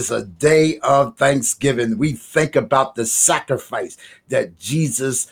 is a day of thanksgiving. We think about the sacrifice that Jesus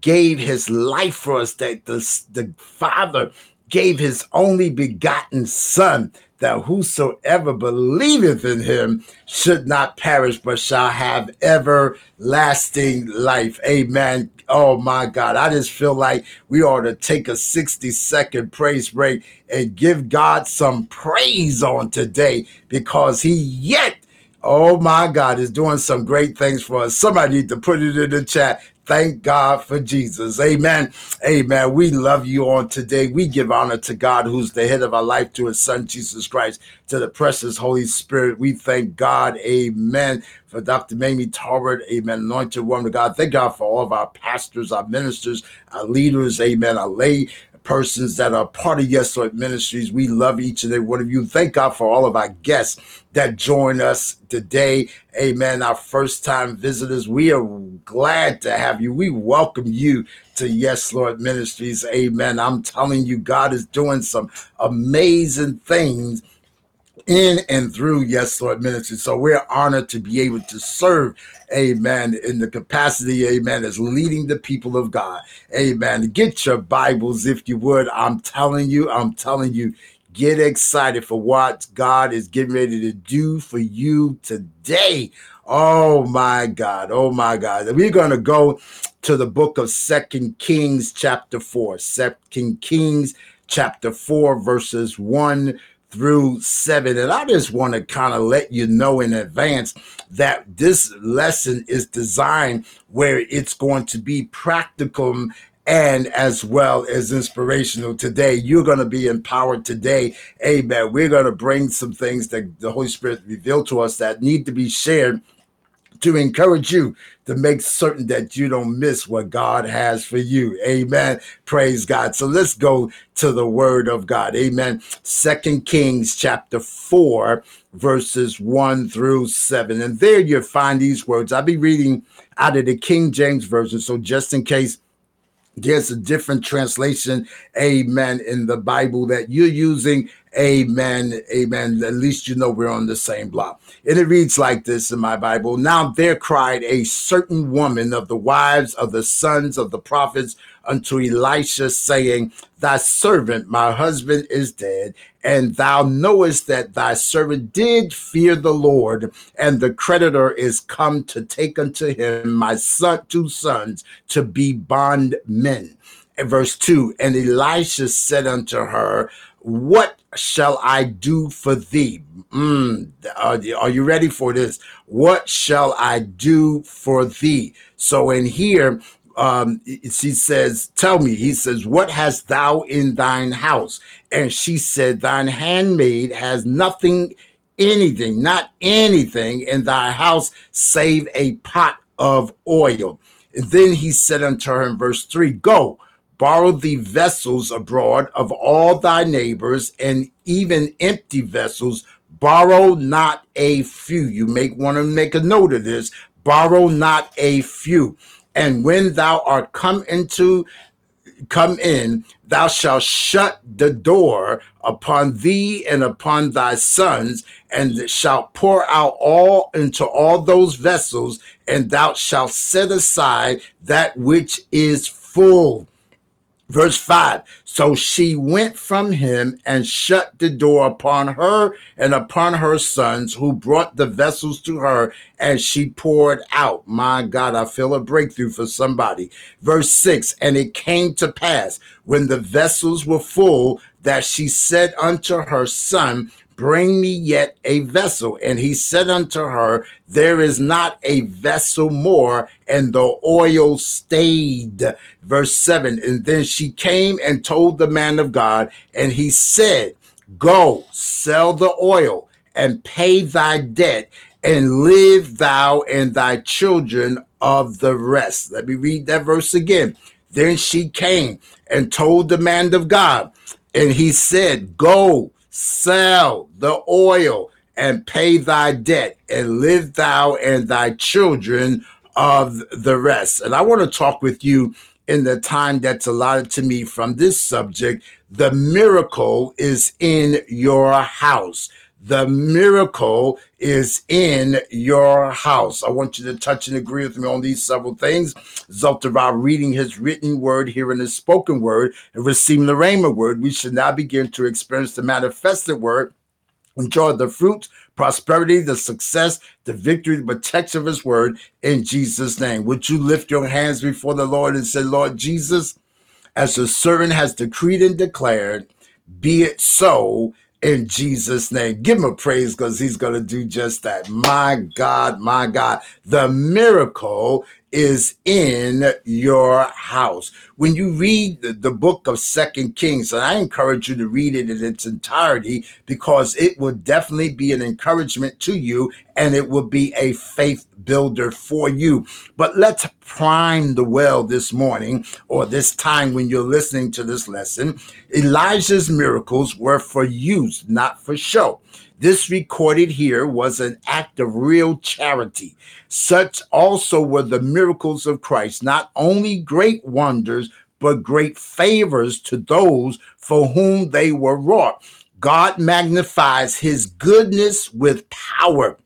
gave his life for us, that the, the Father gave his only begotten Son, that whosoever believeth in him should not perish, but shall have everlasting life. Amen. Oh my God. I just feel like we ought to take a 60 second praise break and give God some praise on today because he yet Oh my God, is doing some great things for us. Somebody need to put it in the chat. Thank God for Jesus. Amen. Amen. We love you on today. We give honor to God, who's the head of our life, to his son, Jesus Christ, to the precious Holy Spirit. We thank God. Amen. For Dr. Mamie Tarbert. Amen. Anointed woman of God. Thank God for all of our pastors, our ministers, our leaders. Amen. Our lay persons that are part of Yes Lord Ministries. We love each and every one of you. Thank God for all of our guests that join us today. Amen. Our first time visitors, we are glad to have you. We welcome you to Yes Lord Ministries. Amen. I'm telling you, God is doing some amazing things in and through Yes Lord Ministry. So we're honored to be able to serve, amen, in the capacity, amen, as leading the people of God. Amen. Get your Bibles if you would. I'm telling you, I'm telling you, get excited for what God is getting ready to do for you today. Oh my God. Oh my God. We're going to go to the book of Second Kings, chapter 4. Second Kings, chapter 4, verses 1 through seven. And I just want to kind of let you know in advance that this lesson is designed where it's going to be practical and as well as inspirational today. You're going to be empowered today. Amen. We're going to bring some things that the Holy Spirit revealed to us that need to be shared to encourage you to make certain that you don't miss what God has for you. Amen. Praise God. So let's go to the word of God. Amen. Second Kings chapter 4 verses 1 through 7. And there you find these words. I'll be reading out of the King James version. So just in case there's a different translation, amen, in the Bible that you're using, amen, amen. At least you know we're on the same block. And it reads like this in my Bible Now there cried a certain woman of the wives of the sons of the prophets unto Elisha, saying, Thy servant, my husband, is dead, and thou knowest that thy servant did fear the Lord, and the creditor is come to take unto him my son, two sons, to be bondmen. Verse 2 And Elisha said unto her, What shall I do for thee? Mm, are, you ready for this? What shall I do for thee? So in here, um, she says, Tell me, he says, What hast thou in thine house? And she said, Thine handmaid has nothing, anything, not anything in thy house save a pot of oil. And then he said unto her in verse 3 Go, borrow the vessels abroad of all thy neighbors, and even empty vessels. Borrow not a few. You make want to make a note of this. Borrow not a few. And when thou art come into come in, thou shalt shut the door upon thee and upon thy sons, and shalt pour out all into all those vessels, and thou shalt set aside that which is full. Verse 5 So she went from him and shut the door upon her and upon her sons, who brought the vessels to her, and she poured out. My God, I feel a breakthrough for somebody. Verse 6 And it came to pass when the vessels were full that she said unto her son, Bring me yet a vessel. And he said unto her, There is not a vessel more. And the oil stayed. Verse 7 And then she came and told the man of God, and he said, Go, sell the oil and pay thy debt, and live thou and thy children of the rest. Let me read that verse again. Then she came and told the man of God, and he said, Go, sell the oil and pay thy debt and live thou and thy children of the rest. And I want to talk with you in the time that's allotted to me from this subject. The miracle is in your house. The miracle is in your house. I want you to touch and agree with me on these several things. Result of our reading his written word, hearing his spoken word, and receiving the rhema word, we should now begin to experience the manifested word enjoy the fruits, prosperity, the success, the victory, the protection of his word in Jesus' name. Would you lift your hands before the Lord and say, Lord Jesus, as the servant has decreed and declared, be it so in Jesus' name. Give him a praise because he's going to do just that. My God, my God. The miracle is in your house. When you read the, the, book of Second Kings, and I encourage you to read it in its entirety because it will definitely be an encouragement to you and it will be a faith builder for you. But let's prime the well this morning or this time when you're listening to this lesson. Elijah's miracles were for use, not for show. This recorded here was an act of real charity. Such also were the miracles of Christ, not only great wonders, but great favors to those for whom they were wrought. God magnifies his goodness with power.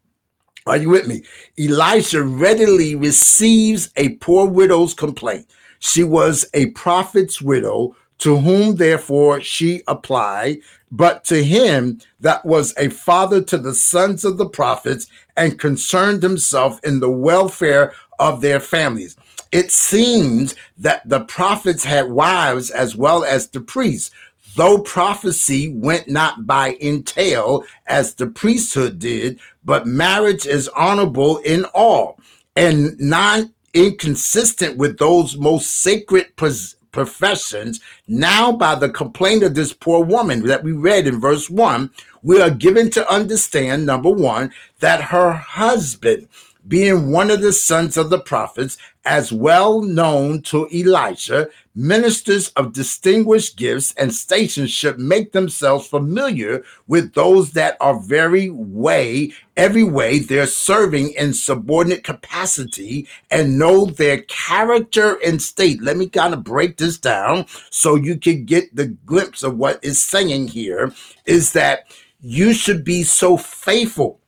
Are you with me? Elisha readily receives a poor widow's complaint. She was a prophet's widow to whom therefore she applied, but to him that was a father to the sons of the prophets and concerned himself in the welfare of their families. It seems that the prophets had wives as well as the priests, though prophecy went not by entail as the priesthood did, but marriage is honorable in all and not inconsistent with those most sacred professions. Now, by the complaint of this poor woman that we read in verse 1, we are given to understand, number one, that her husband being one of the sons of the prophets, as well known to Elisha, ministers of distinguished gifts and stations should make themselves familiar with those that are very way, every way they're serving in subordinate capacity and know their character and state. Let me kind of break this down so you can get the glimpse of what is saying here is that you should be so faithful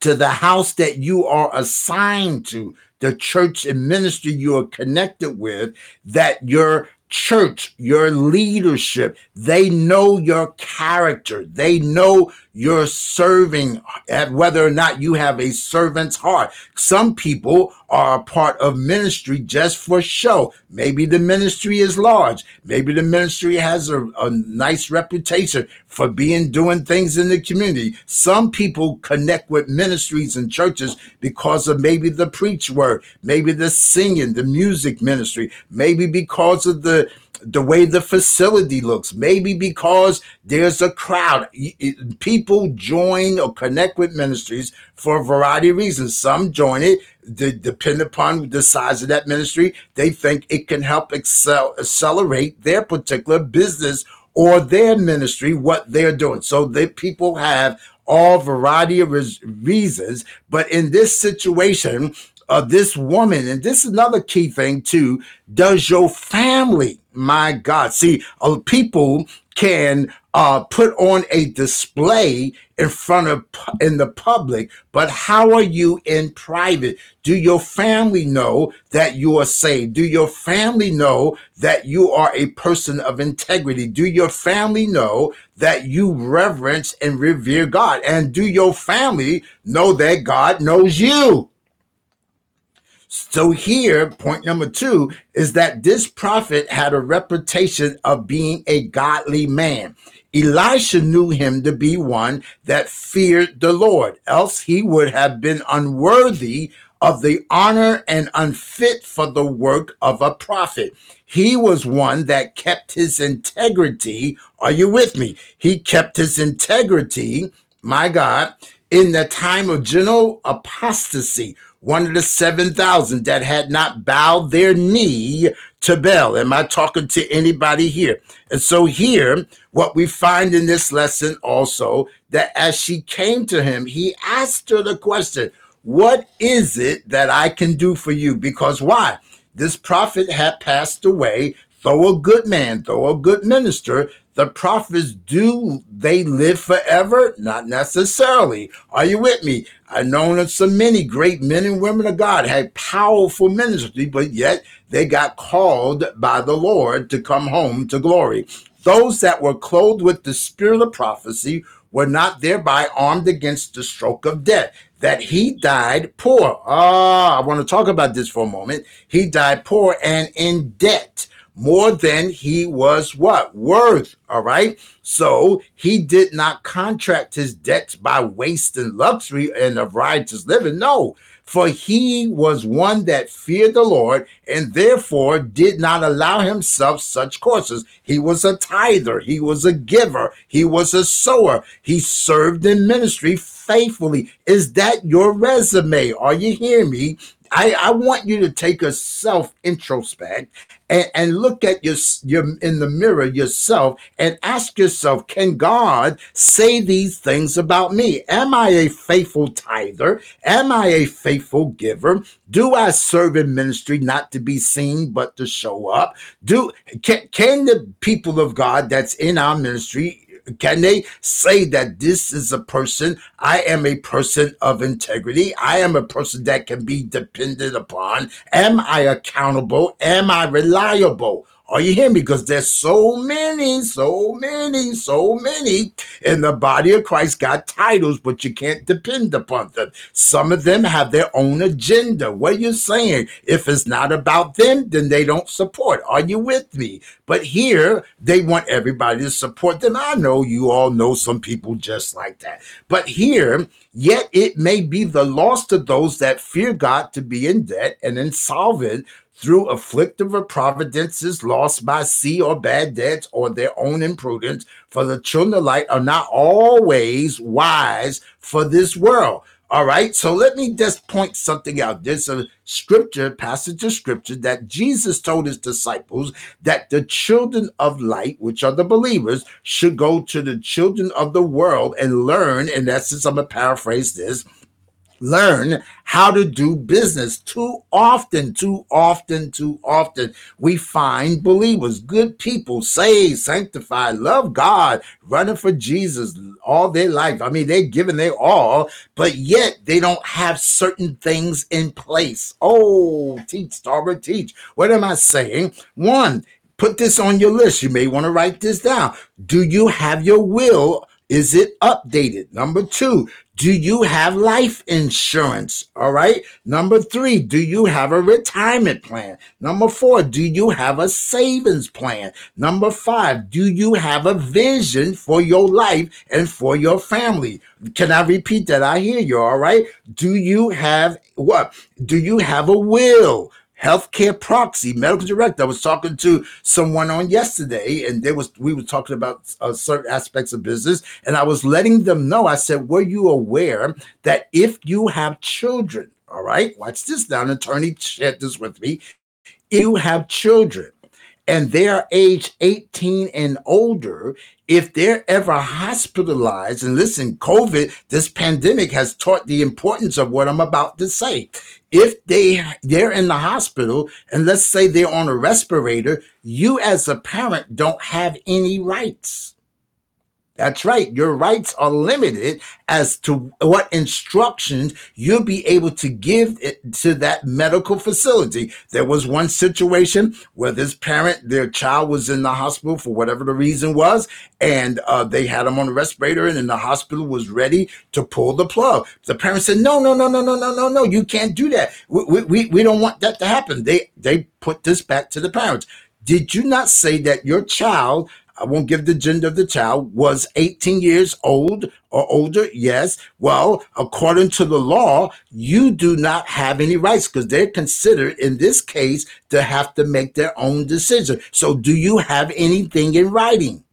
to the house that you are assigned to, the church and ministry you are connected with, that your church, your leadership, they know your character. They know you're serving at whether or not you have a servant's heart. Some people are a part of ministry just for show. Maybe the ministry is large. Maybe the ministry has a, a nice reputation for being doing things in the community. Some people connect with ministries and churches because of maybe the preach word, maybe the singing, the music ministry, maybe because of the the way the facility looks, maybe because there's a crowd. People join or connect with ministries for a variety of reasons. Some join it, depend upon the size of that ministry. They think it can help excel, accelerate their particular business or their ministry, what they're doing. So that people have all variety of reasons. But in this situation, of this woman, and this is another key thing too, does your family, my God, see, uh, people can uh, put on a display in front of in the public, but how are you in private? Do your family know that you are saved? Do your family know that you are a person of integrity? Do your family know that you reverence and revere God? And do your family know that God knows you? So here, point number two is that this prophet had a reputation of being a godly man. Elisha knew him to be one that feared the Lord, else he would have been unworthy of the honor and unfit for the work of a prophet. He was one that kept his integrity. Are you with me? He kept his integrity, my God, in the time of general apostasy one of the 7,000 that had not bowed their knee to Baal. Am I talking to anybody here? And so, here, what we find in this lesson also that as she came to him, he asked her the question, What is it that I can do for you? Because why? This prophet had passed away, though a good man, though a good minister, the prophets do they live forever? Not necessarily. Are you with me? I know that so many great men and women of God had powerful ministry, but yet they got called by the Lord to come home to glory. Those that were clothed with the spirit of prophecy were not thereby armed against the stroke of death. That he died poor. Ah, I want to talk about this for a moment. He died poor and in debt more than he was what? Worth all right? So he did not contract his debts by wasting luxury and of riotous living. No for he was one that feared the lord and therefore did not allow himself such courses. He was a tither. He was a giver. He was a sower. He served in ministry faithfully. Is that your resume? Are you hearing me I, I want you to take a self introspect and, and look at your, your in the mirror yourself and ask yourself, can God say these things about me? Am I a faithful tither? Am I a faithful giver? Do I serve in ministry not to be seen but to show up? Do can, can the people of God that's in our ministry can they say that this is a person? I am a person of integrity. I am a person that can be depended upon. Am I accountable? Am I reliable? Are you hearing me? Because there's so many, so many, so many in the body of Christ got titles, but you can't depend upon them. Some of them have their own agenda. What are you saying? If it's not about them, then they don't support. Are you with me? But here, they want everybody to support them. I know you all know some people just like that. But here, yet it may be the loss to those that fear God to be in debt and insolvent through afflictive providences lost by sea or bad debts or their own imprudence, for the children of light are not always wise for this world. All right, so let me just point something out. There's a scripture, passage of scripture that Jesus told his disciples that the children of light, which are the believers, should go to the children of the world and learn. In essence, I'm going to paraphrase this learn how to do business. Too often, too often, too often, we find believers, good people, saved, sanctified, love God, running for Jesus all their life. I mean, they're giving their all, but yet they don't have certain things in place. Oh, teach, Starboard, teach. What am I saying? One, put this on your list. You may want to write this down. Do you have your will is it updated? Number two, do you have life insurance? All right. Number three, do you have a retirement plan? Number four, do you have a savings plan? Number five, do you have a vision for your life and for your family? Can I repeat that? I hear you. All right. Do you have what? Do you have a will? Healthcare proxy, medical director. I was talking to someone on yesterday, and there was we were talking about uh, certain aspects of business, and I was letting them know. I said, "Were you aware that if you have children, all right, watch this now, an attorney shared this with me. If you have children." And they're age 18 and older, if they're ever hospitalized, and listen, COVID, this pandemic has taught the importance of what I'm about to say. If they they're in the hospital and let's say they're on a respirator you as a parent don't have any rights that's right. Your rights are limited as to what instructions you'll be able to give to that medical facility. There was one situation where this parent, their child was in the hospital for whatever the reason was, and uh, they had him on a respirator, and then the hospital was ready to pull the plug. The parent said, "No, no, no, no, no, no, no, no! You can't do that. We, we, we don't want that to happen." They they put this back to the parents. Did you not say that your child I won't give the gender of the child, was 18 years old or older? Yes. Well, according to the law, you do not have any rights because they're considered in this case to have to make their own decision. So, do you have anything in writing?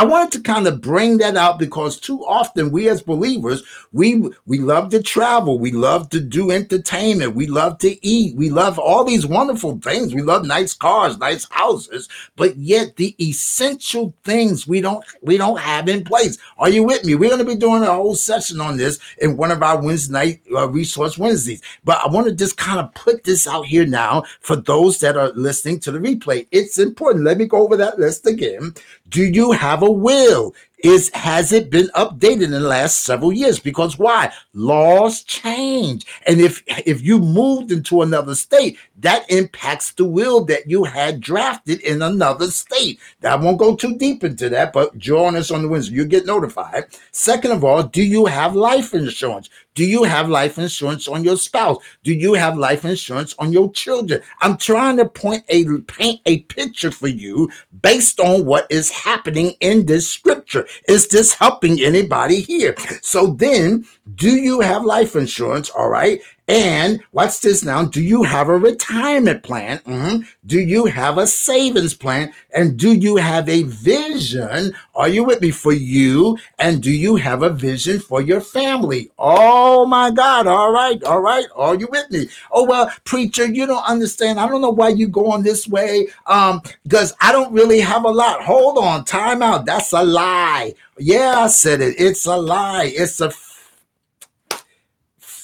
I wanted to kind of bring that out because too often we as believers, we we love to travel, we love to do entertainment, we love to eat, we love all these wonderful things. We love nice cars, nice houses, but yet the essential things we don't we don't have in place. Are you with me? We're going to be doing a whole session on this in one of our Wednesday night uh, resource Wednesdays. But I want to just kind of put this out here now for those that are listening to the replay. It's important. Let me go over that list again. Do you have a will? is has it been updated in the last several years? Because why? Laws change. And if if you moved into another state that impacts the will that you had drafted in another state i won't go too deep into that but join us on the wednesday you get notified second of all do you have life insurance do you have life insurance on your spouse? Do you have life insurance on your children? I'm trying to point a paint a picture for you based on what is happening in this scripture. Is this helping anybody here? So then, do you have life insurance? All right. And what's this now? Do you have a retirement plan? Mm-hmm. Do you have a savings plan? And do you have a vision? Are you with me for you? And do you have a vision for your family? Oh my God. All right. All right. Are you with me? Oh, well, preacher, you don't understand. I don't know why you're going this way. Um, because I don't really have a lot. Hold on. Time out. That's a lie. Yeah, I said it. It's a lie. It's a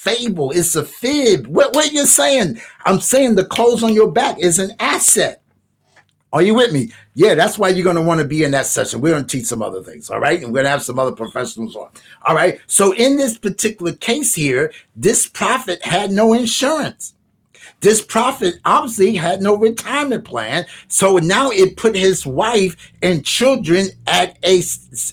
fable. It's a fib. What, what you saying? I'm saying the clothes on your back is an asset. Are you with me? Yeah, that's why you're going to want to be in that session. We're going to teach some other things, all right? And we're going to have some other professionals on, all right? So, in this particular case here, this prophet had no insurance. This prophet obviously had no retirement plan, so now it put his wife and children at a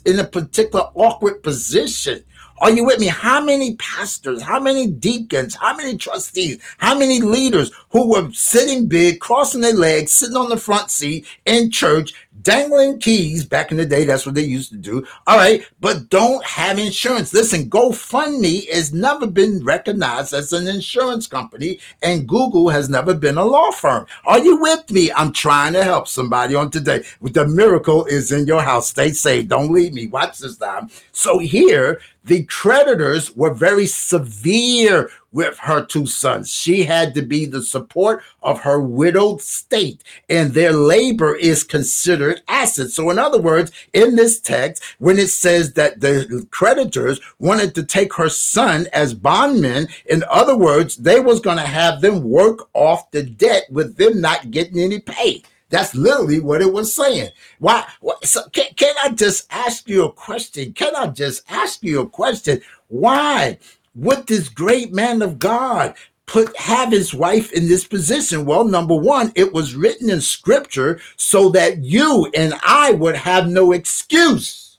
in a particular awkward position. Are you with me? How many pastors, how many deacons, how many trustees, how many leaders who were sitting big, crossing their legs, sitting on the front seat in church, dangling keys back in the day. That's what they used to do. All right, but don't have insurance. Listen, GoFundMe has never been recognized as an insurance company, and Google has never been a law firm. Are you with me? I'm trying to help somebody on today. The miracle is in your house. Stay safe. Don't leave me. Watch this time. So here, the creditors were very severe with her two sons. She had to be the support of her widowed state, and their labor is considered assets. So, in other words, in this text, when it says that the creditors wanted to take her son as bondmen, in other words, they was going to have them work off the debt with them not getting any pay. That's literally what it was saying. Why? so can, can I just ask you a question? Can I just ask you a question? Why would this great man of God put have his wife in this position? Well, number one, it was written in scripture so that you and I would have no excuse.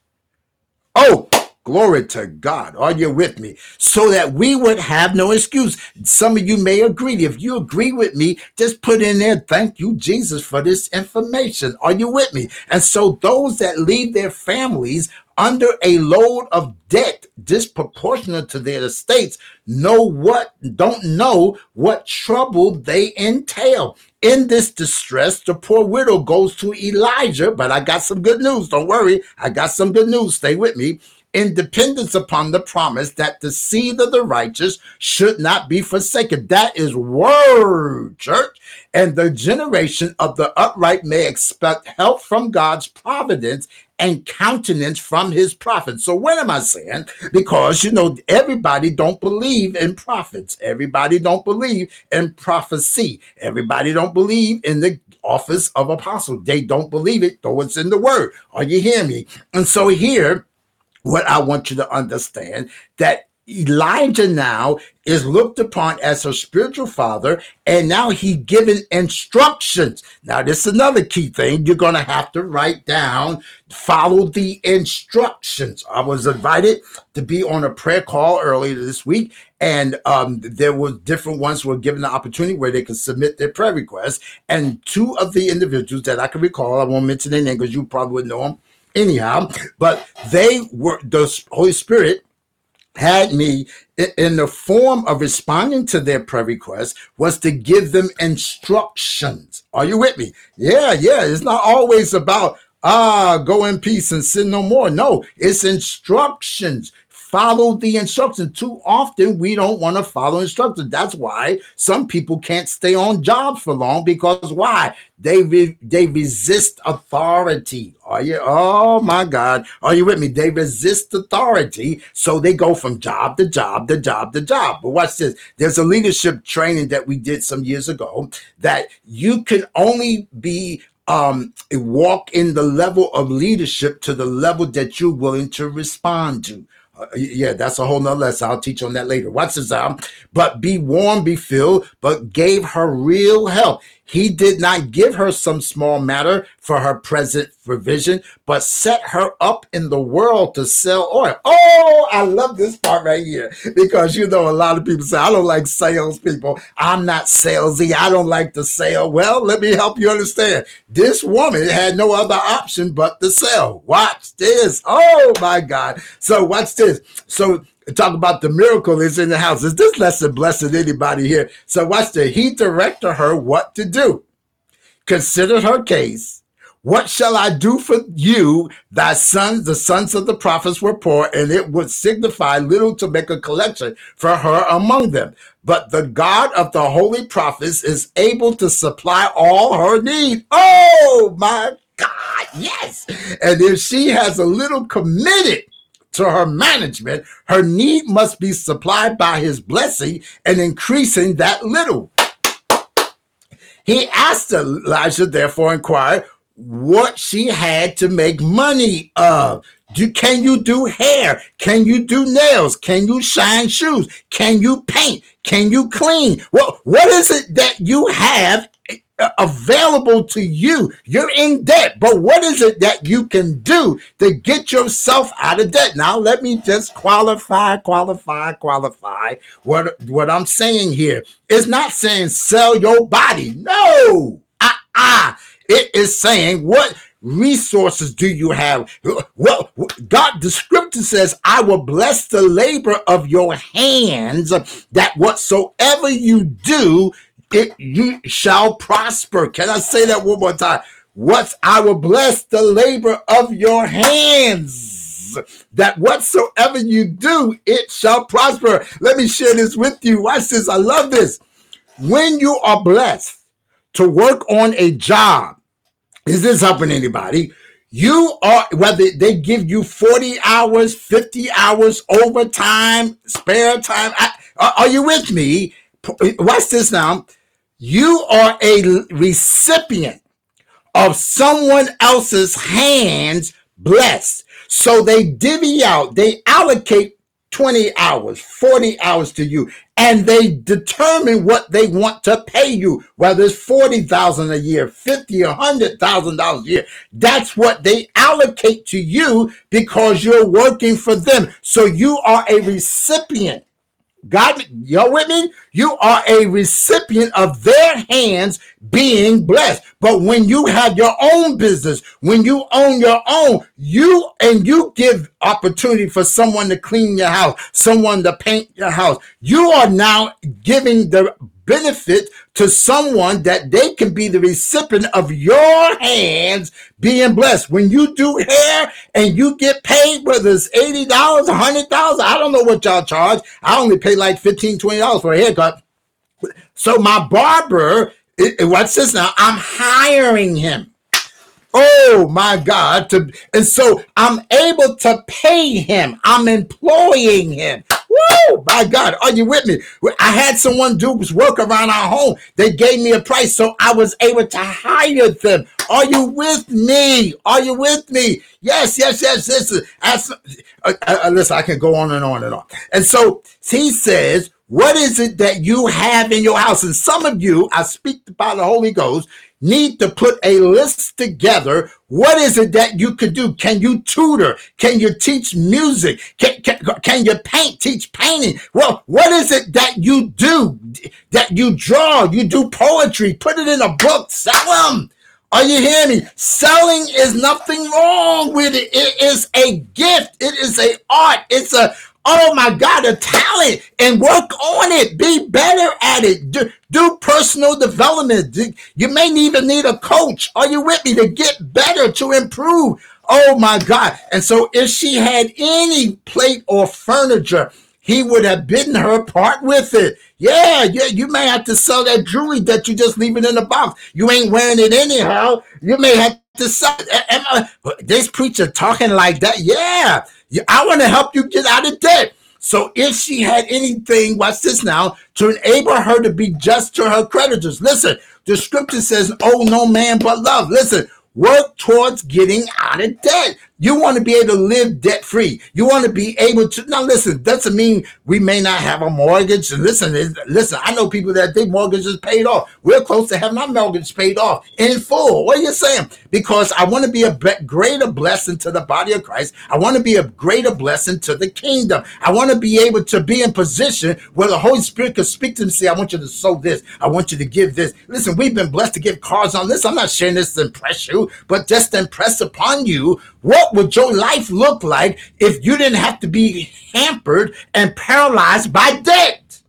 Oh, Glory to God. Are you with me? So that we would have no excuse. Some of you may agree. If you agree with me, just put in there, thank you, Jesus, for this information. Are you with me? And so those that leave their families under a load of debt disproportionate to their estates know what don't know what trouble they entail in this distress the poor widow goes to elijah but i got some good news don't worry i got some good news stay with me in dependence upon the promise that the seed of the righteous should not be forsaken. That is word, church. And the generation of the upright may expect help from God's providence and countenance from his prophets. So what am I saying? Because you know everybody don't believe in prophets. Everybody don't believe in prophecy. Everybody don't believe in the office of apostle. They don't believe it, though it's in the word. Are you hearing me? And so here what I want you to understand that Elijah now is looked upon as her spiritual father, and now he given instructions. Now, this is another key thing you're going to have to write down. Follow the instructions. I was invited to be on a prayer call earlier this week, and um, there were different ones were given the opportunity where they could submit their prayer requests. And two of the individuals that I can recall, I won't mention their name because you probably would know them anyhow, but they were the Holy Spirit had me in the form of responding to their prayer requests was to give them instructions. Are you with me? Yeah, yeah. It's not always about ah, go in peace and sin no more. No, it's instructions follow the instructions. Too often we don't want to follow instructions. That's why some people can't stay on jobs for long because why? They re- they resist authority. Are you? Oh my God! Are you with me? They resist authority, so they go from job to job to job to job. But watch this. There's a leadership training that we did some years ago that you can only be um, walk in the level of leadership to the level that you're willing to respond to. Uh, yeah, that's a whole nother lesson. I'll teach on that later. Watch this out. But be warm, be filled, but gave her real help. He did not give her some small matter for her present provision, but set her up in the world to sell oil. Oh, I love this part right here because you know a lot of people say, I don't like salespeople. I'm not salesy. I don't like to sell. Well, let me help you understand. This woman had no other option but to sell. Watch this. Oh my God. So watch this. So talk about the miracle is in the house. Is this lesson blessing anybody here? So watch the he directed her what to do. Consider her case. What shall I do for you? Thy sons, the sons of the prophets were poor, and it would signify little to make a collection for her among them. But the God of the holy prophets is able to supply all her need. Oh my God, yes. And if she has a little committed to her management, her need must be supplied by his blessing and increasing that little. He asked Elijah, therefore, inquired what she had to make money of. Do, can you do hair? Can you do nails? Can you shine shoes? Can you paint? Can you clean? Well, what is it that you have available to you. You're in debt, but what is it that you can do to get yourself out of debt? Now, let me just qualify, qualify, qualify. What, what I'm saying here is not saying sell your body. No. Ah, ah. It is saying what resources do you have? Well, God, the scripture says, I will bless the labor of your hands, that whatsoever you do, it you shall prosper. Can I say that one more time? What I will bless the labor of your hands. That whatsoever you do, it shall prosper. Let me share this with you. Watch this. I love this. When you are blessed to work on a job, is this helping anybody? You are, whether they give you 40 hours, 50 hours, overtime, spare time. I, are you with me? Watch this now. You are a recipient of someone else's hands blessed. So they divvy out, they allocate 20 hours, 40 hours to you, and they determine what they want to pay you, whether it's 40,000 a year, 50 or 100,000 dollars a year. That's what they allocate to you because you're working for them. So you are a recipient God, you're with me? You are a recipient of their hands being blessed. But when you have your own business, when you own your own, you and you give opportunity for someone to clean your house, someone to paint your house, you are now giving the benefit to someone that they can be the recipient of your hands being blessed. When you do hair and you get paid, whether it's $80, $100, I don't know what y'all charge. I only pay like $15, $20 for a haircut. So my barber, what's this now? I'm hiring him. Oh my God. To, and so I'm able to pay him. I'm employing him. Woo! My God, are you with me? I had someone do work around our home. They gave me a price, so I was able to hire them. Are you with me? Are you with me? Yes, yes, yes. Listen, as, uh, uh, listen, I can go on and on and on. And so he says, what is it that you have in your house? And some of you, I speak by the Holy Ghost, need to put a list together. What is it that you could do? Can you tutor? Can you teach music? Can, can, can you paint, teach painting? Well, what is it that you do? That you draw, you do poetry, put it in a book, sell them. Are you hearing me? Selling is nothing wrong with it. It is a gift. It is a art. It's a oh my God, a talent and work on it. Be better at it. Do, do personal development. You may even need a coach. Are you with me to get better, to improve? Oh my God. And so if she had any plate or furniture, he would have bidden her part with it. Yeah, yeah, you may have to sell that jewelry that you just leave it in the box. You ain't wearing it anyhow. You may have to sell. This preacher talking like that. Yeah, I want to help you get out of debt. So if she had anything, watch this now, to enable her to be just to her creditors. Listen, the scripture says, Oh, no man but love. Listen, work towards getting out of debt. You want to be able to live debt free. You want to be able to. Now, listen, doesn't mean we may not have a mortgage. Listen, listen, I know people that their mortgage is paid off. We're close to having our mortgage paid off in full. What are you saying? Because I want to be a greater blessing to the body of Christ. I want to be a greater blessing to the kingdom. I want to be able to be in position where the Holy Spirit can speak to and say, I want you to sow this. I want you to give this. Listen, we've been blessed to give cards on this. I'm not sharing this to impress you, but just to impress upon you what would your life look like if you didn't have to be hampered and paralyzed by debt?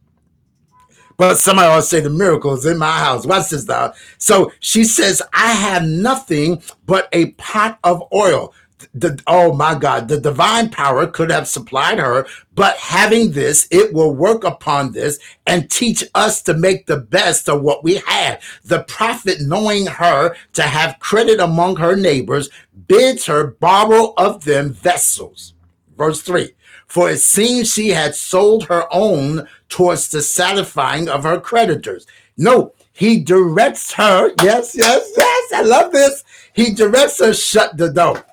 But somebody always say the miracles in my house. Watch this now. So she says, I have nothing but a pot of oil the oh my god the divine power could have supplied her but having this it will work upon this and teach us to make the best of what we have the prophet knowing her to have credit among her neighbors bids her borrow of them vessels. Verse 3 for it seems she had sold her own towards the satisfying of her creditors. No he directs her. Yes yes yes i love this. He directs her shut the door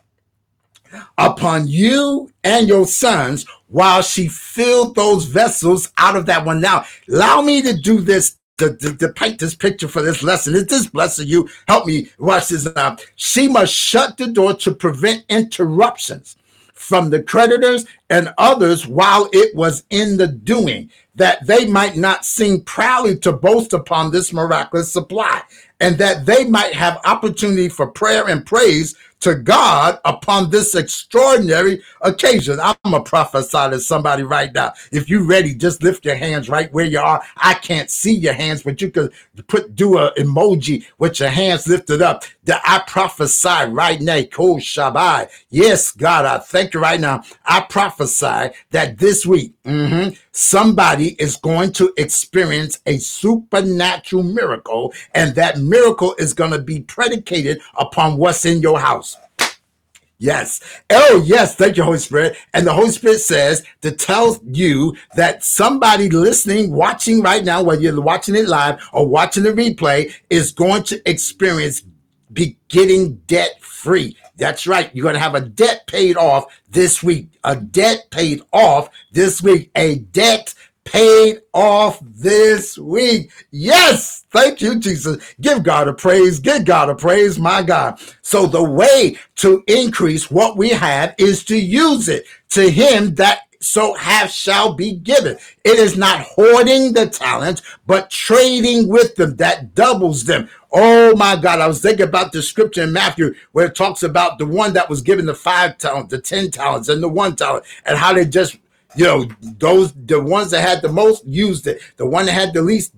upon you and your sons while she filled those vessels out of that one. Now, allow me to do this to, to, to, paint this picture for this lesson. Is this blessing you? Help me watch this now. She must shut the door to prevent interruptions from the creditors and others while it was in the doing, that they might not seem proudly to boast upon this miraculous supply, and that they might have opportunity for prayer and praise to God upon this extraordinary occasion. I'm a prophesy to somebody right now. If you're ready, just lift your hands right where you are. I can't see your hands, but you could put do a emoji with your hands lifted up. That I prophesy right now. Kol Shabbat. Yes, God, I thank you right now. I prophesy that this week mm-hmm, somebody is going to experience a supernatural miracle, and that miracle is going to be predicated upon what's in your house. Yes. Oh, yes. Thank you, Holy Spirit. And the Holy Spirit says to tell you that somebody listening, watching right now, whether you're watching it live or watching the replay, is going to experience be getting debt free. That's right. You're going to have a debt paid off this week. A debt paid off this week. A debt paid off this week. Yes, thank you, Jesus. Give God a praise. Give God a praise, my God. So the way to increase what we have is to use it to him that so half shall be given. It is not hoarding the talents, but trading with them that doubles them. Oh my God, I was thinking about the scripture in Matthew where it talks about the one that was given the five talents, the ten talents, and the one talent, and how they just you know, those the ones that had the most used it. The one that had the least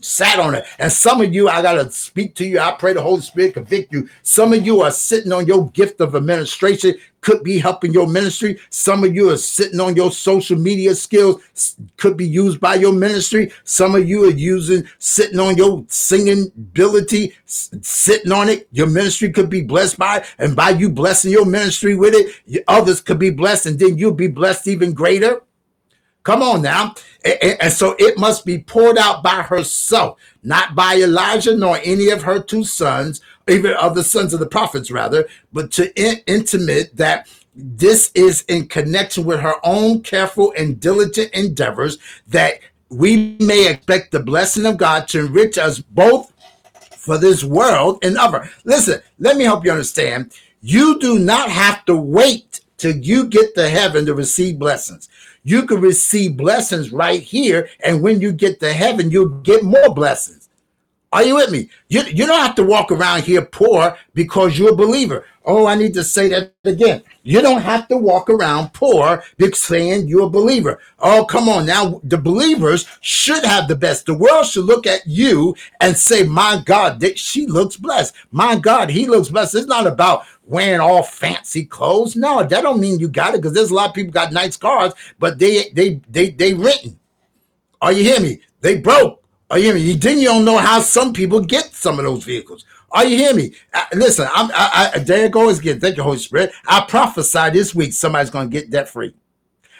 sat on it. And some of you, I gotta speak to you. I pray the Holy Spirit convict you. Some of you are sitting on your gift of administration, could be helping your ministry. Some of you are sitting on your social media skills, could be used by your ministry. Some of you are using sitting on your singing ability, sitting on it. Your ministry could be blessed by, and by you blessing your ministry with it, others could be blessed, and then you'll be blessed even greater. Come on now. And so it must be poured out by herself, not by Elijah nor any of her two sons, even of the sons of the prophets, rather, but to in- intimate that this is in connection with her own careful and diligent endeavors that we may expect the blessing of God to enrich us both for this world and other. Listen, let me help you understand. You do not have to wait till you get to heaven to receive blessings. You can receive blessings right here. And when you get to heaven, you'll get more blessings. Are you with me? You, you don't have to walk around here poor because you're a believer. Oh, I need to say that again. You don't have to walk around poor because saying you're a believer. Oh, come on now. The believers should have the best. The world should look at you and say, my God, that she looks blessed. My God, he looks blessed. It's not about wearing all fancy clothes. No, that don't mean you got it because there's a lot of people got nice cars, but they they they they renting. Are you hear me? They broke. Are you hear me? Then you don't know how some people get some of those vehicles. Are you hear me? Uh, listen, I'm I, I there it goes. Thank you, Holy Spirit. I prophesy this week somebody's gonna get debt free.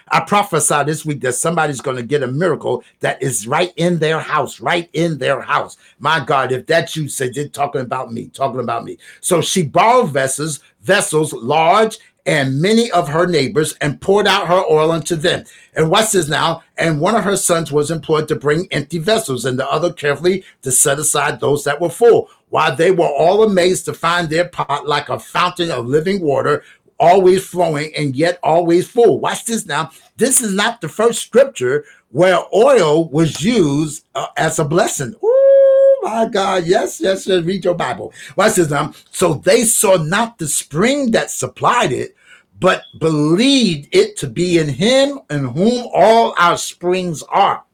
I prophesy this week that somebody's going to get a miracle that is right in their house, right in their house. My God, if that's you, said, you're talking about me, talking about me. So she borrowed vessels, vessels large and many of her neighbors and poured out her oil unto them. And what's this now? And one of her sons was employed to bring empty vessels, and the other carefully to set aside those that were full. While they were all amazed to find their pot like a fountain of living water, always flowing and yet always full. Watch this now. This is not the first scripture where oil was used uh, as a blessing. Oh my God. Yes, yes, yes. Read your Bible. Watch this now. So they saw not the spring that supplied it, but believed it to be in him in whom all our springs are.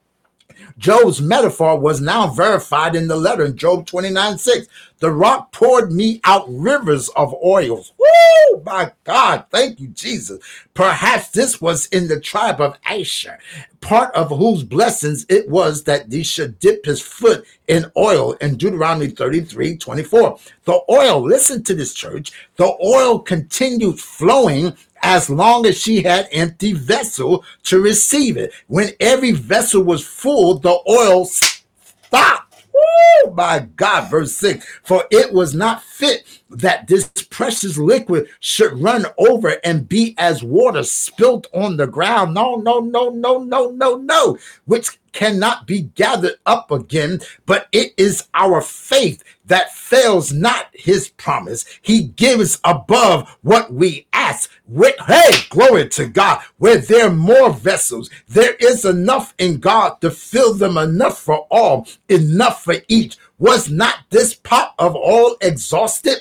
Job's metaphor was now verified in the letter in Job 29 6. The rock poured me out rivers of oils. Woo! My God, thank you, Jesus. Perhaps this was in the tribe of Asher, part of whose blessings it was that he should dip his foot in oil in Deuteronomy 33 24. The oil, listen to this church, the oil continued flowing as long as she had empty vessel to receive it. When every vessel was full, the oil stopped Woo, my God, verse 6 For it was not fit that this precious liquid should run over and be as water spilt on the ground. No, no, no, no, no, no, no, which cannot be gathered up again, but it is our faith that fails not his promise. He gives above what we ask. With, hey, glory to God. Where there are more vessels, there is enough in God to fill them enough for all, enough for each. Was not this pot of oil exhausted?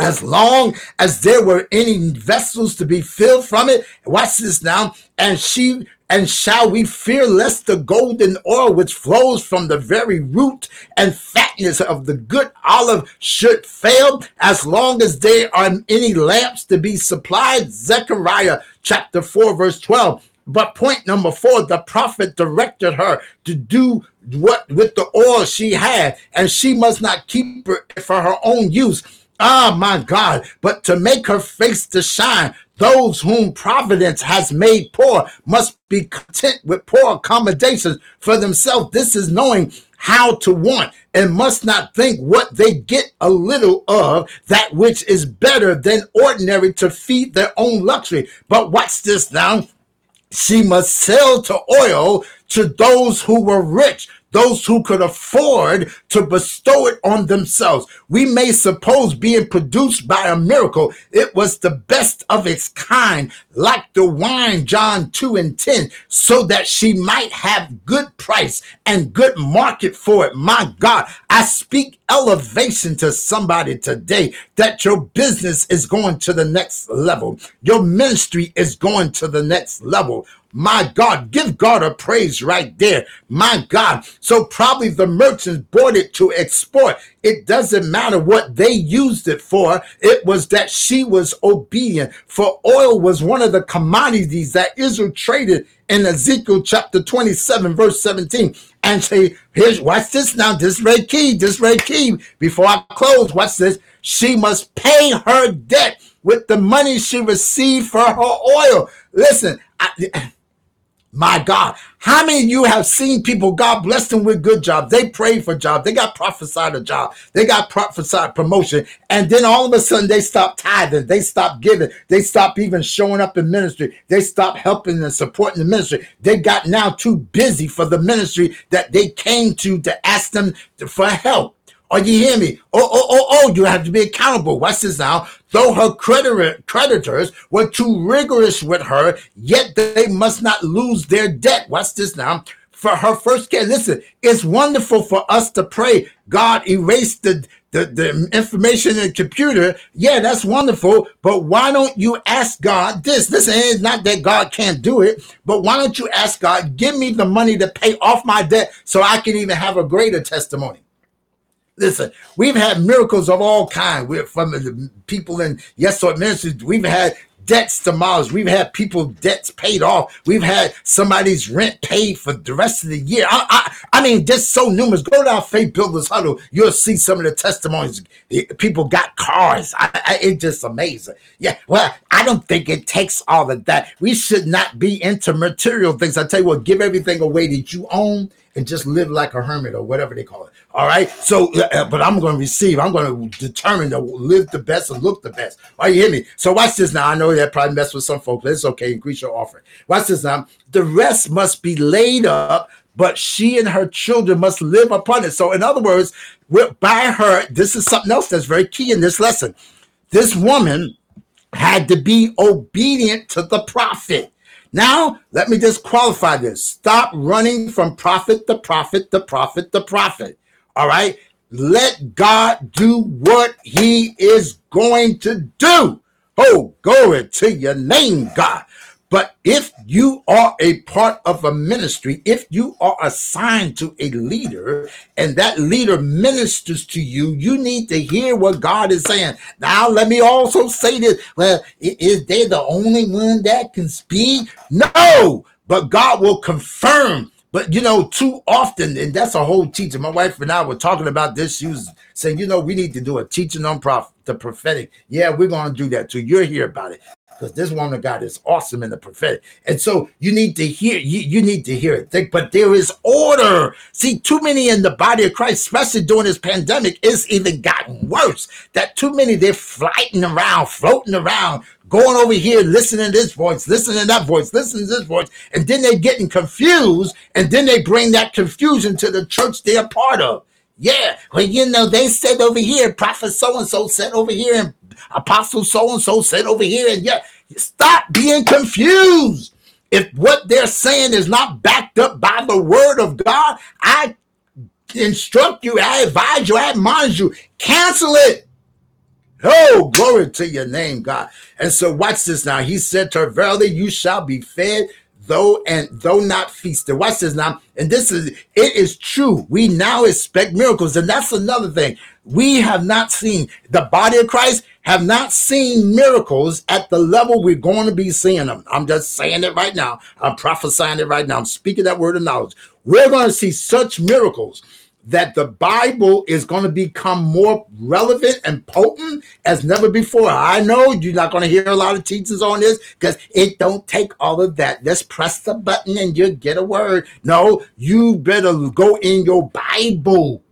as long as there were any vessels to be filled from it. Watch this now. And she and shall we fear lest the golden oil which flows from the very root and fatness of the good olive should fail as long as there are any lamps to be supplied? Zechariah chapter 4, verse 12. But point number four, the prophet directed her to do what with the oil she had, and she must not keep it for her own use Ah, my God, but to make her face to shine, those whom providence has made poor must be content with poor accommodations for themselves. This is knowing how to want and must not think what they get a little of that which is better than ordinary to feed their own luxury. But watch this now. She must sell to oil to those who were rich those who could afford to bestow it on themselves. We may suppose being produced by a miracle, it was the best of its kind, like the wine, John 2 and 10, so that she might have good price and good market for it. My God, I speak elevation to somebody today that your business is going to the next level. Your ministry is going to the next level. My God, give God a praise right there. My God. So probably the merchants bought it to export. It doesn't matter what they used it for. It was that she was obedient. For oil was one of the commodities that Israel traded in Ezekiel chapter 27, verse 17. And say, here's watch this now. This red key, this red key. Before I close, watch this. She must pay her debt with the money she received for her oil. Listen, I, my God, how many of you have seen people, God bless them with good jobs? They prayed for jobs. They got prophesied a job. They got prophesied promotion. And then all of a sudden they stop tithing. They stop giving. They stop even showing up in ministry. They stop helping and supporting the ministry. They got now too busy for the ministry that they came to to ask them for help. Are you hear me? Oh, oh, oh, oh, you have to be accountable. Watch this now. Though her creditor, creditors were too rigorous with her, yet they must not lose their debt. Watch this now. For her first care, listen, it's wonderful for us to pray. God erase the, the, the information in the computer. Yeah, that's wonderful. But why don't you ask God this? Listen, it's not that God can't do it, but why don't you ask God, give me the money to pay off my debt so I can even have a greater testimony? Listen, we've had miracles of all kinds. We're from the people in Yes Lord Ministries. We've had debts demolished. We've had people debts paid off. We've had somebody's rent paid for the rest of the year. I, I, I mean, just so numerous. Go to our Faith Builders Huddle. You'll see some of the testimonies. People got cars. I, I, it's just amazing. Yeah. Well, I don't think it takes all of that. We should not be into material things. I tell you what, give everything away that you own and just live like a hermit or whatever they call it. All right. So, uh, uh but I'm going to receive. I'm going to determine to live the best and look the best. Are you hear me? So watch this now. I know that probably mess with some folks, but it's okay. Increase your offering. Watch this now. The rest must be laid up, but she and her children must live upon it. So, in other words, by her, this is something else that's very key in this lesson. This woman had to be obedient to the prophet. Now, let me just qualify this. Stop running from prophet to prophet to prophet to prophet. All right. Let God do what he is going to do. Oh, glory to your name, God. But if you are a part of a ministry, if you are assigned to a leader and that leader ministers to you, you need to hear what God is saying. Now, let me also say this. Well, is they the only one that can speak? No, but God will confirm but you know, too often, and that's a whole teaching. My wife and I were talking about this. She was saying, you know, we need to do a teaching on prophet, the prophetic. Yeah, we're going to do that too. You're here about it because this woman of God is awesome in the prophetic. And so you need to hear, you, you need to hear it. Think, but there is order. See, too many in the body of Christ, especially during this pandemic, it's even gotten worse. That too many, they're flighting around, floating around, going over here, listening to this voice, listening to that voice, listening to this voice, and then they're getting confused, and then they bring that confusion to the church they're part of. Yeah, well, you know, they said over here, prophet so and so said over here, and apostle so and so said over here, and yeah, stop being confused. If what they're saying is not backed up by the word of God, I instruct you, I advise you, I admonish you, cancel it. Oh, glory to your name, God. And so watch this now. He said to her, Verily, you shall be fed though and though not feasted. Watch this now. And this is it is true. We now expect miracles, and that's another thing. We have not seen the body of Christ have not seen miracles at the level we're going to be seeing them. I'm just saying it right now. I'm prophesying it right now. I'm speaking that word of knowledge. We're going to see such miracles that the Bible is going to become more relevant and potent as never before. I know you're not going to hear a lot of teachings on this because it don't take all of that. Just press the button and you get a word. No, you better go in your Bible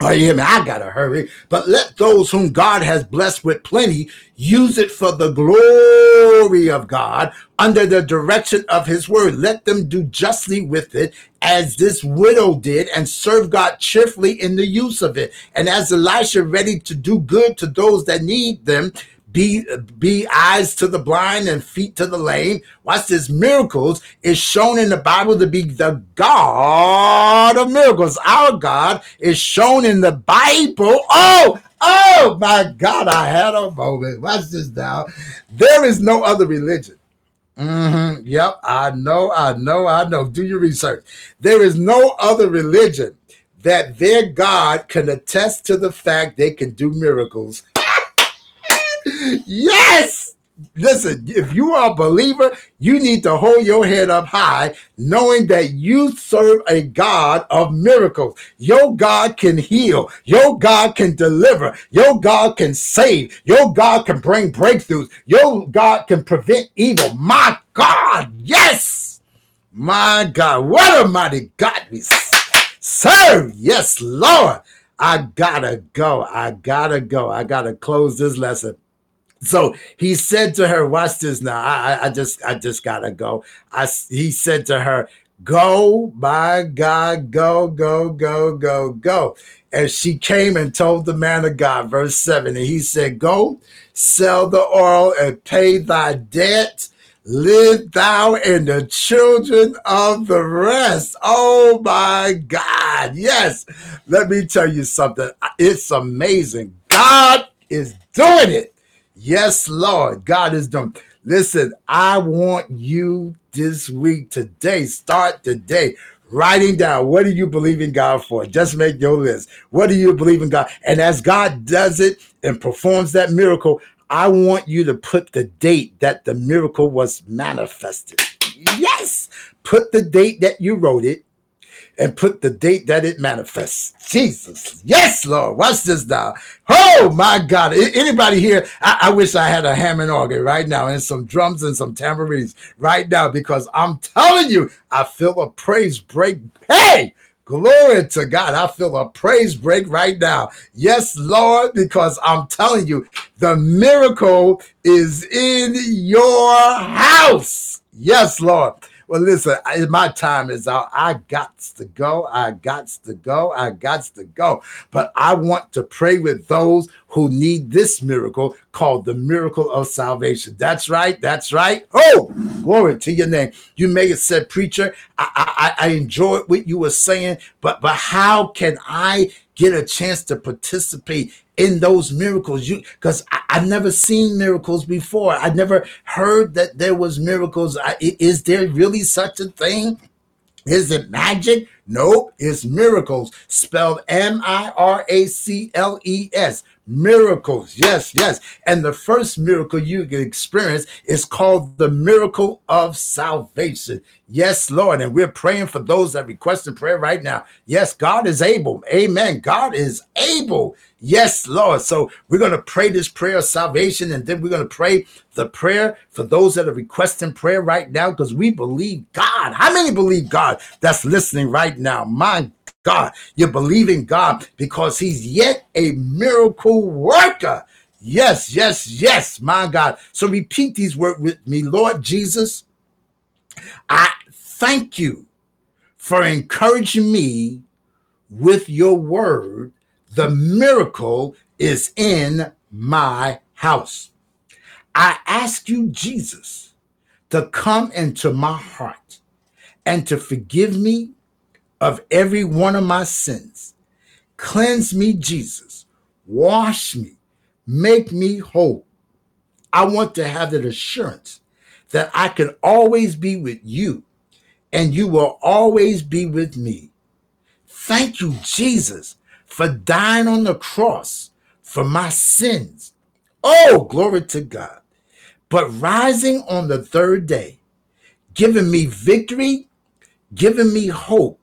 Oh, yeah, I gotta hurry. But let those whom God has blessed with plenty use it for the glory of God under the direction of his word. Let them do justly with it as this widow did and serve God cheerfully in the use of it. And as Elisha ready to do good to those that need them, be be eyes to the blind and feet to the lame. Watch this. Miracles is shown in the Bible to be the God of miracles. Our God is shown in the Bible. Oh, oh my God! I had a moment. Watch this now. There is no other religion. Mm-hmm. Yep, I know, I know, I know. Do your research. There is no other religion that their God can attest to the fact they can do miracles yes. Listen, if you are a believer, you need to hold your head up high, knowing that you serve a God of miracles. Your God can heal. Your God can deliver. Your God can save. Your God can bring breakthroughs. Your God can prevent evil. My God, yes. My God, what a mighty God we serve. Yes, Lord. I gotta go. I gotta go. I gotta close this lesson. So he said to her, "Watch this now. I, I just, I just gotta go." I, he said to her, "Go, my God, go, go, go, go, go." And she came and told the man of God, verse seven, and he said, "Go, sell the oil and pay thy debt." Live thou and the children of the rest. Oh my God. Yes. Let me tell you something. It's amazing. God is doing it. Yes, Lord, God is done. Listen, I want you this week, today, start today, writing down what do you believe in God for? Just make your list. What do you believe in God? And as God does it and performs that miracle, I want you to put the date that the miracle was manifested. Yes, put the date that you wrote it and put the date that it manifests. Jesus. Yes, Lord. Watch this now. Oh my God. Anybody here? I, I, wish I had a Hammond organ right now and some drums and some tambourines right now because I'm telling you, I feel a praise break. Hey, Glory to God. I feel a praise break right now. Yes, Lord, because I'm telling you, the miracle is in your house. Yes, Lord. Well, listen, my time is out. I got to go. I got to go. I got to go. But I want to pray with those who need this miracle called the miracle of salvation. That's right. That's right. Oh, glory to your name. You may have said, preacher, I, I, I enjoyed what you were saying, but but how can I get a chance to participate in those miracles. You because i've never seen miracles before. I never heard that there was miracles. I, is there really such a thing? Is it magic no it's miracles spelled m-i-r-a-c-l-e-s miracles yes yes. And the first miracle you can experience is called the miracle of salvation. Yes lord and we're praying for those that request a prayer right now. Yes god is able. Amen. God is able. Yes, Lord. So we're going to pray this prayer of salvation and then we're going to pray the prayer for those that are requesting prayer right now because we believe God. How many believe God that's listening right now? My God, you're believing God because He's yet a miracle worker. Yes, yes, yes, my God. So repeat these words with me, Lord Jesus. I thank you for encouraging me with your word the miracle is in my house. I ask you, Jesus, to come into my heart and to forgive me of every one of my sins. Cleanse me, Jesus. Wash me. Make me whole. I want to have that assurance that I can always be with you and you will always be with me. Thank you, Jesus, for dying on the cross for my sins. Oh, glory to God. But rising on the third day, giving me victory, giving me hope,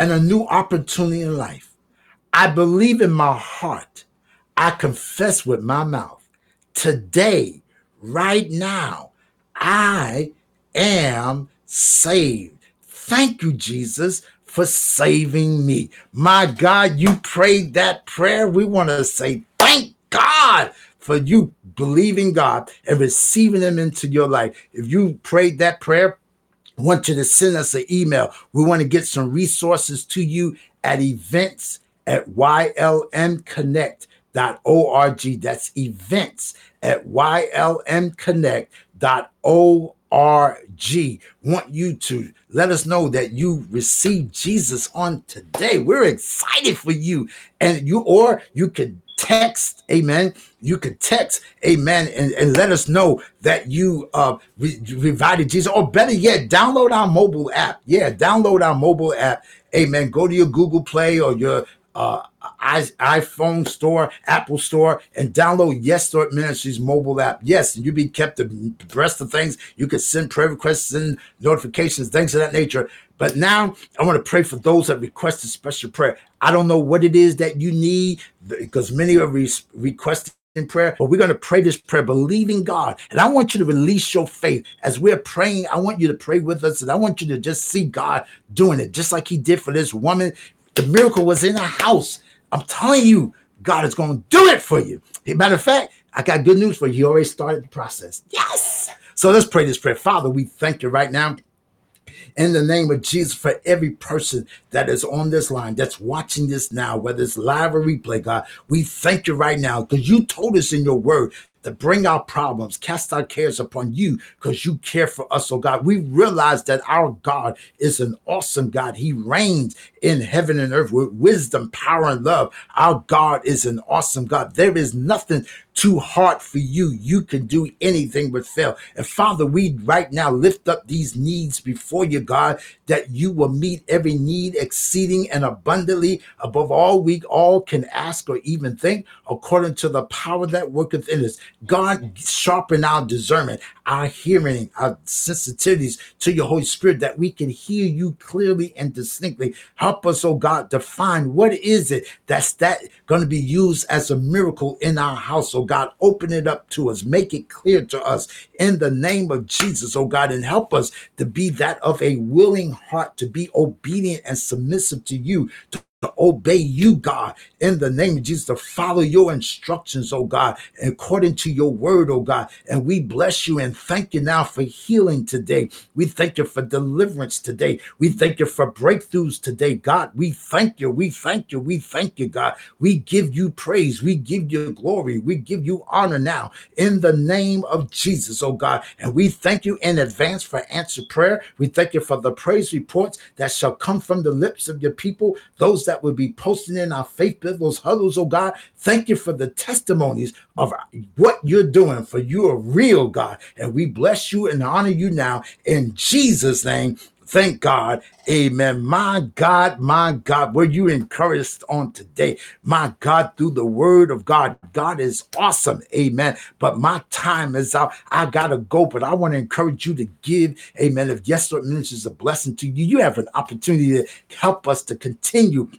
and a new opportunity in life. I believe in my heart. I confess with my mouth. Today, right now, I am saved. Thank you, Jesus, for saving me. My God, you prayed that prayer. We want to say thank God for you believing God and receiving Him into your life. If you prayed that prayer, Want you to send us an email. We want to get some resources to you at events at ylmconnect.org. That's events at ylmconnect.org RG. Want you to let us know that you received Jesus on today. We're excited for you. And you, or you could text, amen. You can text, amen, and, and let us know that you uh re- revived Jesus. Or better yet, download our mobile app. Yeah, download our mobile app. Amen. Go to your Google Play or your uh, iPhone store, Apple store, and download Yes Lord Ministries mobile app. Yes, and you be kept abreast of things. You can send prayer requests and notifications, things of that nature. But now I want to pray for those that requested special prayer. I don't know what it is that you need because many are re- requesting in prayer, but we're going to pray this prayer, believing God. And I want you to release your faith as we're praying. I want you to pray with us, and I want you to just see God doing it, just like He did for this woman. The miracle was in a house. I'm telling you, God is going to do it for you. Matter of fact, I got good news for you. You already started the process. Yes. So let's pray this prayer. Father, we thank you right now in the name of Jesus for every person that is on this line that's watching this now, whether it's live or replay, God. We thank you right now because you told us in your word to bring our problems, cast our cares upon you because you care for us, oh God. We realize that our God is an awesome God. He reigns in heaven and earth with wisdom, power, and love. Our God is an awesome God. There is nothing too hard for you. You can do anything but fail. And Father, we right now lift up these needs before you, God, that you will meet every need exceeding and abundantly above all we all can ask or even think, according to the power that worketh in us. God, sharpen our discernment, our hearing, our sensitivities to your Holy Spirit, that we can hear you clearly and distinctly. Help us, oh God, to find what is it that's that going to be used as a miracle in our house, oh God. Open it up to us, make it clear to us in the name of Jesus, oh God, and help us to be that of a willing heart, to be obedient and submissive to you, to to obey you, God, in the name of Jesus, to follow your instructions, oh God, according to your word, oh God. And we bless you and thank you now for healing today. We thank you for deliverance today. We thank you for breakthroughs today, God. We thank you. We thank you. We thank you, God. We give you praise. We give you glory. We give you honor now in the name of Jesus, oh God. And we thank you in advance for answered prayer. We thank you for the praise reports that shall come from the lips of your people, those that will be posting in our faith builders huddles, oh God. Thank you for the testimonies of what you're doing, for you are real, God. And we bless you and honor you now in Jesus' name. Thank God. Amen. My God, my God, were you encouraged on today? My God, through the word of God, God is awesome. Amen. But my time is out. I got to go, but I want to encourage you to give. Amen. If Yes Lord Ministry is a blessing to you, you have an opportunity to help us to continue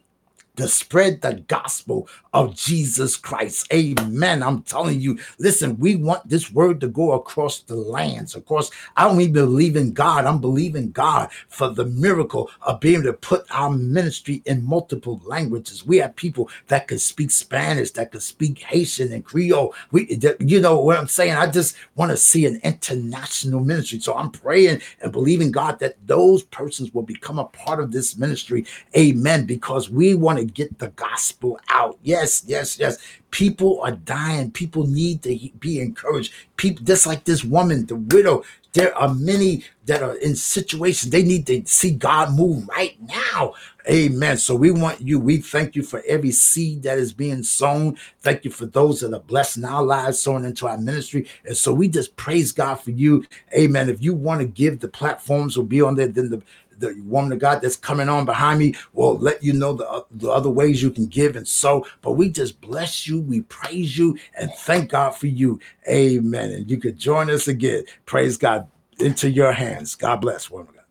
to spread the gospel of Jesus Christ. Amen. I'm telling you, listen, we want this word to go across the lands. Of course, I don't even believe in God. I'm believing God for the miracle of being able to put our ministry in multiple languages. We have people that can speak Spanish, that can speak Haitian and Creole. We, you know what I'm saying? I just want to see an international ministry. So I'm praying and believing God that those persons will become a part of this ministry. Amen. Because we want to get the gospel out. Yes, yes, yes. People are dying. People need to be encouraged. People, just like this woman, the widow, there are many that are in situations they need to see God move right now. Amen. So we want you. We thank you for every seed that is being sown. Thank you for those that are blessing our lives, sowing into our ministry. And so we just praise God for you. Amen. If you want to give, the platforms will be on there. Then the the woman of God that's coming on behind me will let you know the, the other ways you can give and so. But we just bless you, we praise you, and thank God for you. Amen. And you could join us again. Praise God into your hands. God bless, woman.